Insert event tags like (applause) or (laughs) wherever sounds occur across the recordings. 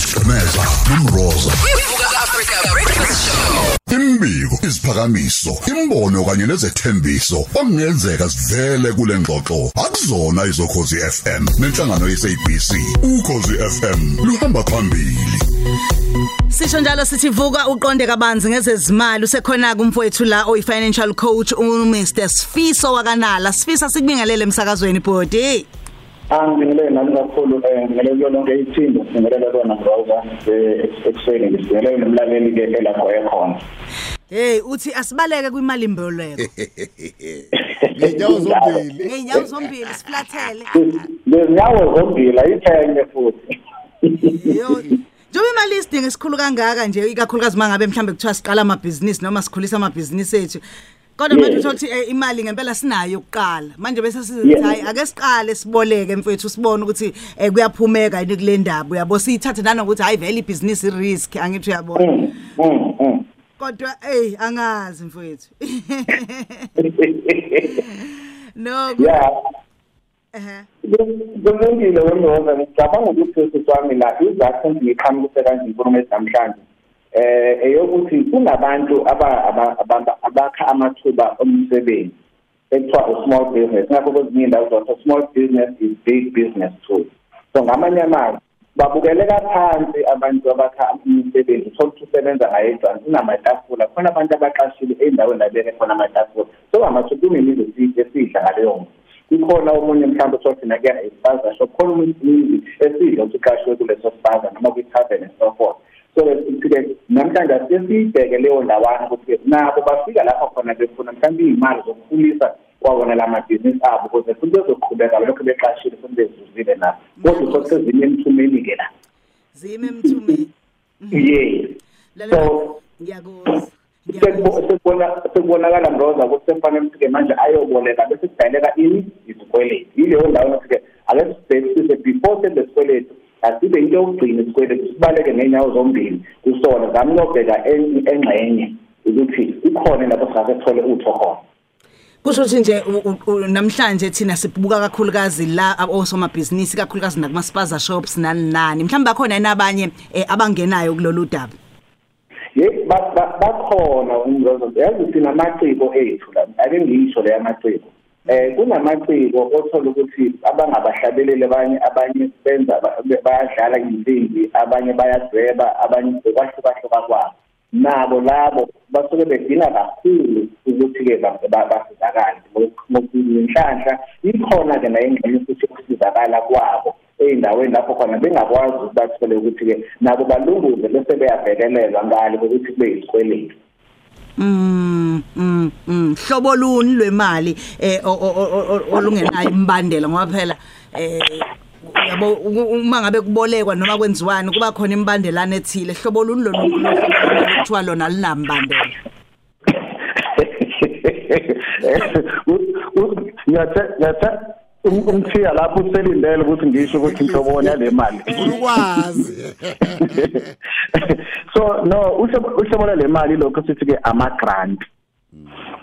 isigqemeza nomroza. Imbiko iziphakamiso imbono kanye nezethembiso okungenzeka sivele kule ngxoxo. Akuzona izokhozi FM nenhlangano yesabc ukhozi FM luhamba phambili. Sisho njalo sithi vuka uqonde kabanzi ngezezimali usekhona kumfowethu la oyi financial coach uMr Sifiso wakanala. Sifisa sikubingelele emsakazweni body Angibingelele nami kakhulu eh ngibingelele kuyo lonke ithimba ngibingelele kona browser ekuseni ngibingelele nomlaleli ke elapho ekhona. Hey uthi asibaleke kwimali imboleko (laughs) Ngenyawo zombili. ngeenyawo zombili siflathele Lezinyawo zombili ayithenge futhi. Yo Njobe imali isidinga esikhulu kangaka nje ikakhulukazi mangabe mhlambe kuthiwa siqala amabhizinisi noma sikhulisa amabhizinisi ethu Kodwa manje uthola ukuthi eh, imali ngempela sinayo ukuqala manje bese sithi hayi ake siqale siboleke mfethu sibone ukuthi eh, kuyaphumeka yini kule ndaba. Uyabo siyithathe nanokuthi hayi vele ibhizinisi i-risk. Angithi uyabona Mm, mm, mm. kodwa hey angazi mfethu. (laughs) No yeah. Ehe. Kulungile wemroza ngicabanga ukuthi siswami la izakho ngiqhamukise kanje inkulumo namhlanje eh eyokuthi kunabantu aba- aba- aba- abakha amathuba omsebenzi ekuthiwa small business. Ngakho kwezinye indawo zokuthi small business is big business too. So ngamanye amazwi babukeleka phansi abantu abakha umsebenzi uthola ukuthi usebenza ngayedwana kunamatafula. Khona abantu abaqashile ey'ndaweni labeke khona amatafula. So amathuba kunemizi esidla ngaleyo muntu ikhona omunye mhlawumbe uthola thina kuyena isipaza shop khona umuntu imizi esidla ukuthi uqashiwe kuleso sipaza noma kwi-tavern and so forth. so ke namhlanje asike siyibheke leyo ndawana ukuthi nabo bafika lapha khona befuna mhlawumbe iy'mali zokukhulisa kwawona la mabhizinisi abo ukuze futhi bezoqhubeka lokho beqashile futhi bezuzile nabo. Kodwa uthole sezinye emthumeni-ke la. Zime emthumeni. Yes. Lalela So- ngiyakuzwa Sekubo- ngiyakuzwa. sekubona sekubonakala mroza ukuthi sekufanele ukuthi-ke manje ayoboleka bese sidayeleka ini izikweletu. Yileyo ndawo ukuthi-ke ake sibhekisise before senze isikweletu asibe into yokugcina isikweletu sibaleke ngey'nyawo zombili kusona zami uyobheka en- engxenye ukuthi ikhona lapho singase sithole utho khona. Kusho ukuthi nje u- u- u- namhlanje thina sibuka kakhulukazi la ab- osomabhizinisi kakhulukazi nakuma-spaza shops nani nani. Mhlawumbe bakhona yini abanye eh, abangenayo kulolu daba? Ye ba- ba- bakhona umrozo yazi sinamaciko ethu la ake ngiyisho leyo maciko eh kunamaciko othola ukuthi abangabahlabeleli abanye abanye benza ba- bayadlala insimbi abanye bayadweba abanye bekwahlukahluka kwabo. Nabo labo basuke bedinga kakhulu ukuthi-ke ba- ba- basizakale ngokunhlanhla ikhona-ke nayo ingxenye futhi yokusizakala kwabo ey'ndaweni lapho khona bengakwazi ukuthi bathole ukuthi-ke nabo balunguze bese beyavelelelwa ngale kokuthi kube yisikweletu Mm mm mm. Hlobo luni lwemali eh olungenayo imbandela ngoba phela eh yabo uma ngabe kubolekwa noma kwenziwani kuba khona imbandelana ethile. Hlobo luni lo kuthiwa lona linambandela (laughs) ngiyathe ngiyathe umthiya lapho uselindele ukuthi ngisho ukuthi inhloboni yale mali. Ukwazi. (laughs) so no uhlobo uhlobo lale mali lokho sithi ke ama grant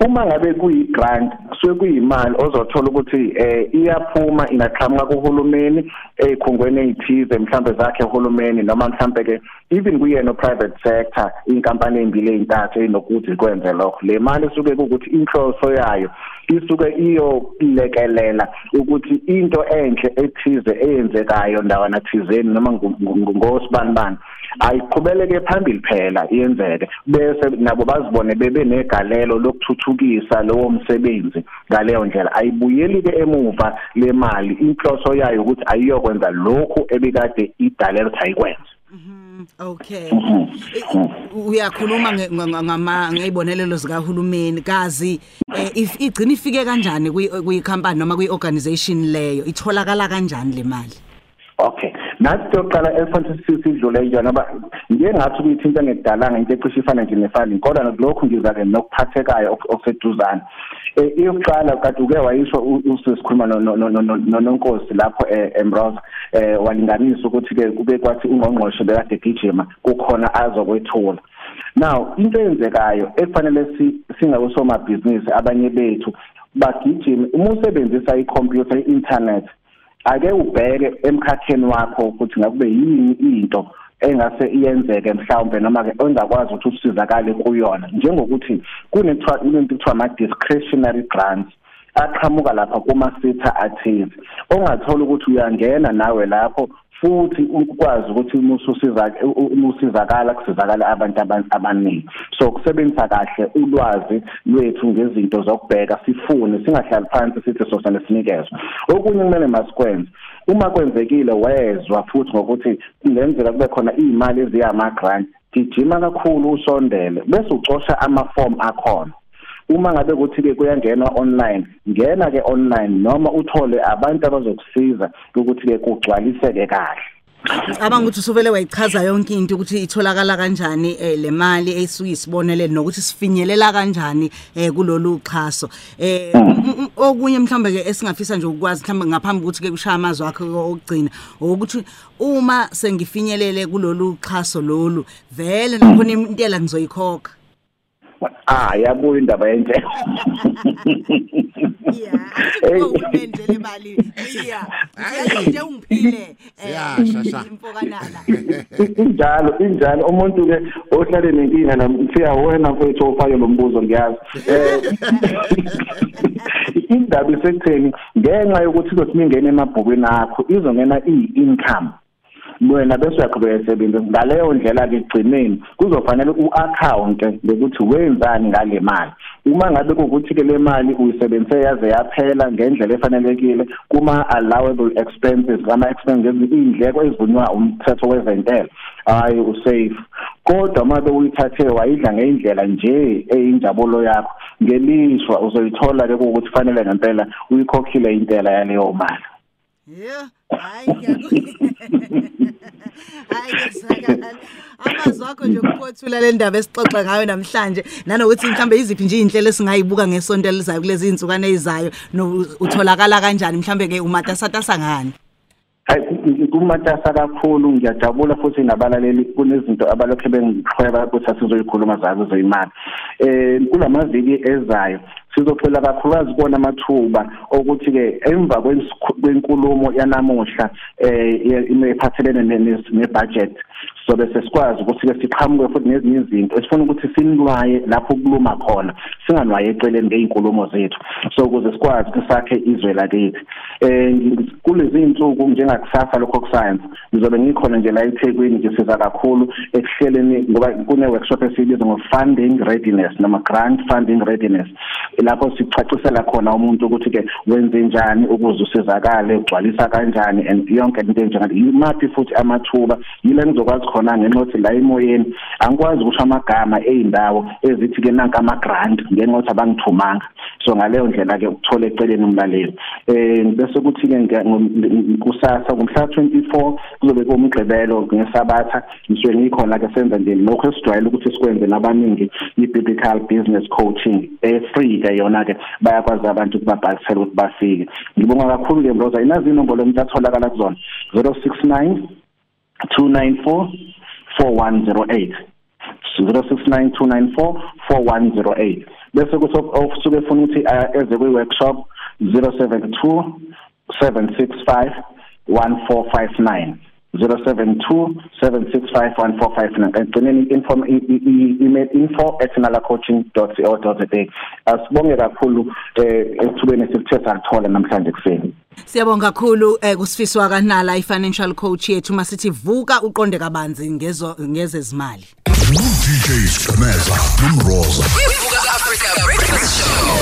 uma ngabe kuyi grant kusuke kuyimali ozothola ukuthi eh iyaphuma ingaqhamuka kuhulumeni ezikhungweni ezithize mhlambe zakhe uhulumeni noma mhlambe ke even kuyena private sector inkampani ezimbili ezintathu enokuthi kwenze lokho. Le mali suke ukuthi inhloso yayo isuke iyolekelela ukuthi into enhle ethize eyenzekayo ndawana thizeni noma ngosibanibani ayiqhubeleke phambili phela iyenzeke. Bese nabo bazibone bebe negalelo lokuthuthukisa lowo msebenzi ngaleyo ndlela. Ayibuyeli ke emuva le mali inhloso yayo ukuthi ayiyokwenza lokhu ebikade idalelo ukuthi ayikwenze Okay. Eh, Uyakhuluma nge- nga- ngama ngezibonelelo zikahulumeni. Kazi eh, if igcina ifike kanjani kuyikhampani noma kuyiorganization leyo? Itholakala kanjani le mali? Okay. Nathi siyoqala efanele sidlule njani ngoba ngiye ngathi kuyithinta ngekudalanga into ecishe ifana nje nefani kodwa lokhu ngizake nokuphathekayo ok- okuseduzane. Eh iyokuqala kade uke wayisho u- usisikhuluma no- no- no- no- no- nononkosi lapho eh Embrosa eh walinganisa ukuthi ke kube kwathi ungqongqoshe bekade gijima kukhona azokwethula. Now into eyenzekayo ekufanele si singawusoma business abanye bethu bagijime uma usebenzisa i-computer i-internet ake ubheke emkhakheni wakho ukuthi ngakube yini into engase iyenzeke mhlawumbe noma ke ongakwazi ukuthi usizakale kuyona. Njengokuthi kunethiwa into kuthiwa ama discretionary grants aqhamuka lapha kuma sitha athize ongathola ukuthi uyangena nawe lapho futhi ukwazi ukuthi umususiza umusizakala kusizakala abantu abaningi. So kusebenzisa kahle ulwazi lwethu ngezinto zokubheka sifune singahlali phansi sithi sosana sinikezwe. Okunye kumele masikwenze uma kwenzekile wezwa futhi ngokuthi kungenzeka kube khona izimali eziyama grant gijima kakhulu usondele bese ucosha ama form akhona. Uma ngabe kuthi ke kuyangenwa online ngena ke online noma uthole abantu abazokusiza ukuthi ke kugcwaliseke kahle Ngicabanga ukuthi usuvele wayichaza yonke into ukuthi itholakala kanjani eh, le mali esuke isibonelele nokuthi sifinyelela kanjani eh, kulolu xhaso. Eh okunye mhlambe ke esingafisa nje ukwazi mhlambe ngaphambi ukuthi ke kushaya amazwi akho okugcina ukuthi uma sengifinyelele kulolu xhaso lolu vele nakhona intela ngizoyikhokha. Ah yabuya indaba yenhle yeah. Uhulumende le mali yeah nje ungiphile. Siyasha, sha. imfokanala injalo injalo. Umuntu ke ohlale nenkinga namthiya wena mfethu ofake lo mbuzo ngiyazi. Eh (laughs) indaba isekutheni ngenxa yokuthi izothi mingena emabhukweni akho izongena i-income. Wena bese uyaqhubeka usebenza ngaleyo ndlela ke gcineni kuzofanele u-account lokuthi wenzani ngale mali. Uma ngabe kukuthi ke le mali uyisebenzise yaze yaphela ngendlela efanelekile kuma allowable expenses ama expenses izindleko ezivunywa umthetho wezentela hayi usafe. Kodwa mabe uyithathe wayidla ngeindlela nje eyinjabulo yakho. Ngelishwa uzoyithola ke ukuthi fanele ngempela uyikhokhile intela yaleyo mali. Yeah, hayi. Hayi (laughs) ngisakala. Amazwi akho nje ukuphothula le ndaba esixoxa ngayo namhlanje nanokuthi mhlambe iziphi nje inhlelo esingayibuka ngesonto elizayo kulezi insukane ezizayo utholakala kanjani mhlambe ke umatasatasa ngani. hayi kumatasa kakhulu ngiyajabula futhi nabalaleli kunezinto abalokhe bengixhweba ukuthi asizoyikhuluma zazo zeyimali eh kulamaviki ezayo sizophola kakhulukazi kona amathuba okuthi ke emva kwenkulumo yanamuhla eh iphathelene ne-budget sobe sesikwazi ukuthi ke siqhamuke futhi nezinye izinto esifuna ukuthi sinwaye lapho kuluma khona singanwaye eceleni ngeinkulumo zethu. So ukuze sikwazi kusakhe izwe lakithi. Eh kulezi insuku njengakusasa lokho science ngizobe ngikhona nje la eThekwini ngisiza kakhulu ekuhleleni ngoba kune workshop esiyibiza ngo funding readiness noma grant funding readiness. Lapho sichacisela khona umuntu ukuthi ke wenze njani ukuze usizakale ugcwalisa kanjani and yonke into enjengale. Imaphi futhi amathuba yile ngizokwazi khona ngenxa yokuthi la emoyeni angikwazi ukusho amagama eindawo ezithi ke nanka ama grant ngenxa yokuthi abangithumanga. So ngaleyo ndlela ke ukuthola eceleni umlaleli. Eh bese kuthi ke kusasa kumhla 24 kuzobe kumgqibelo ngesabatha. Ngisuke ngikhona ke senza nje lokho esijwayele ukuthi sikwenze nabaningi i-biblical business coaching eh free ke yona ke bayakwazi abantu ukubabhalisela ukuthi bafike. Ngibonga kakhulu ke mroza inazi inombolo umuntu atholakala kuzona 069 294 4108 0692944108 bese kuthi osuke efuna ukuthi eze kwi workshop 072 765 1459 0727651459 egcineni inform email info@nalacoaching.co.za asibonge kakhulu eh ethubeni esithe salithola namhlanje kuseni Siyabonga kakhulu eh kusifiswa kanala i-financial coach yethu. Masithi vuka uqonde kabanzi ngezo ngezezimali. DJ Skameza nomroza. Ivuka Africa Breakfast Show.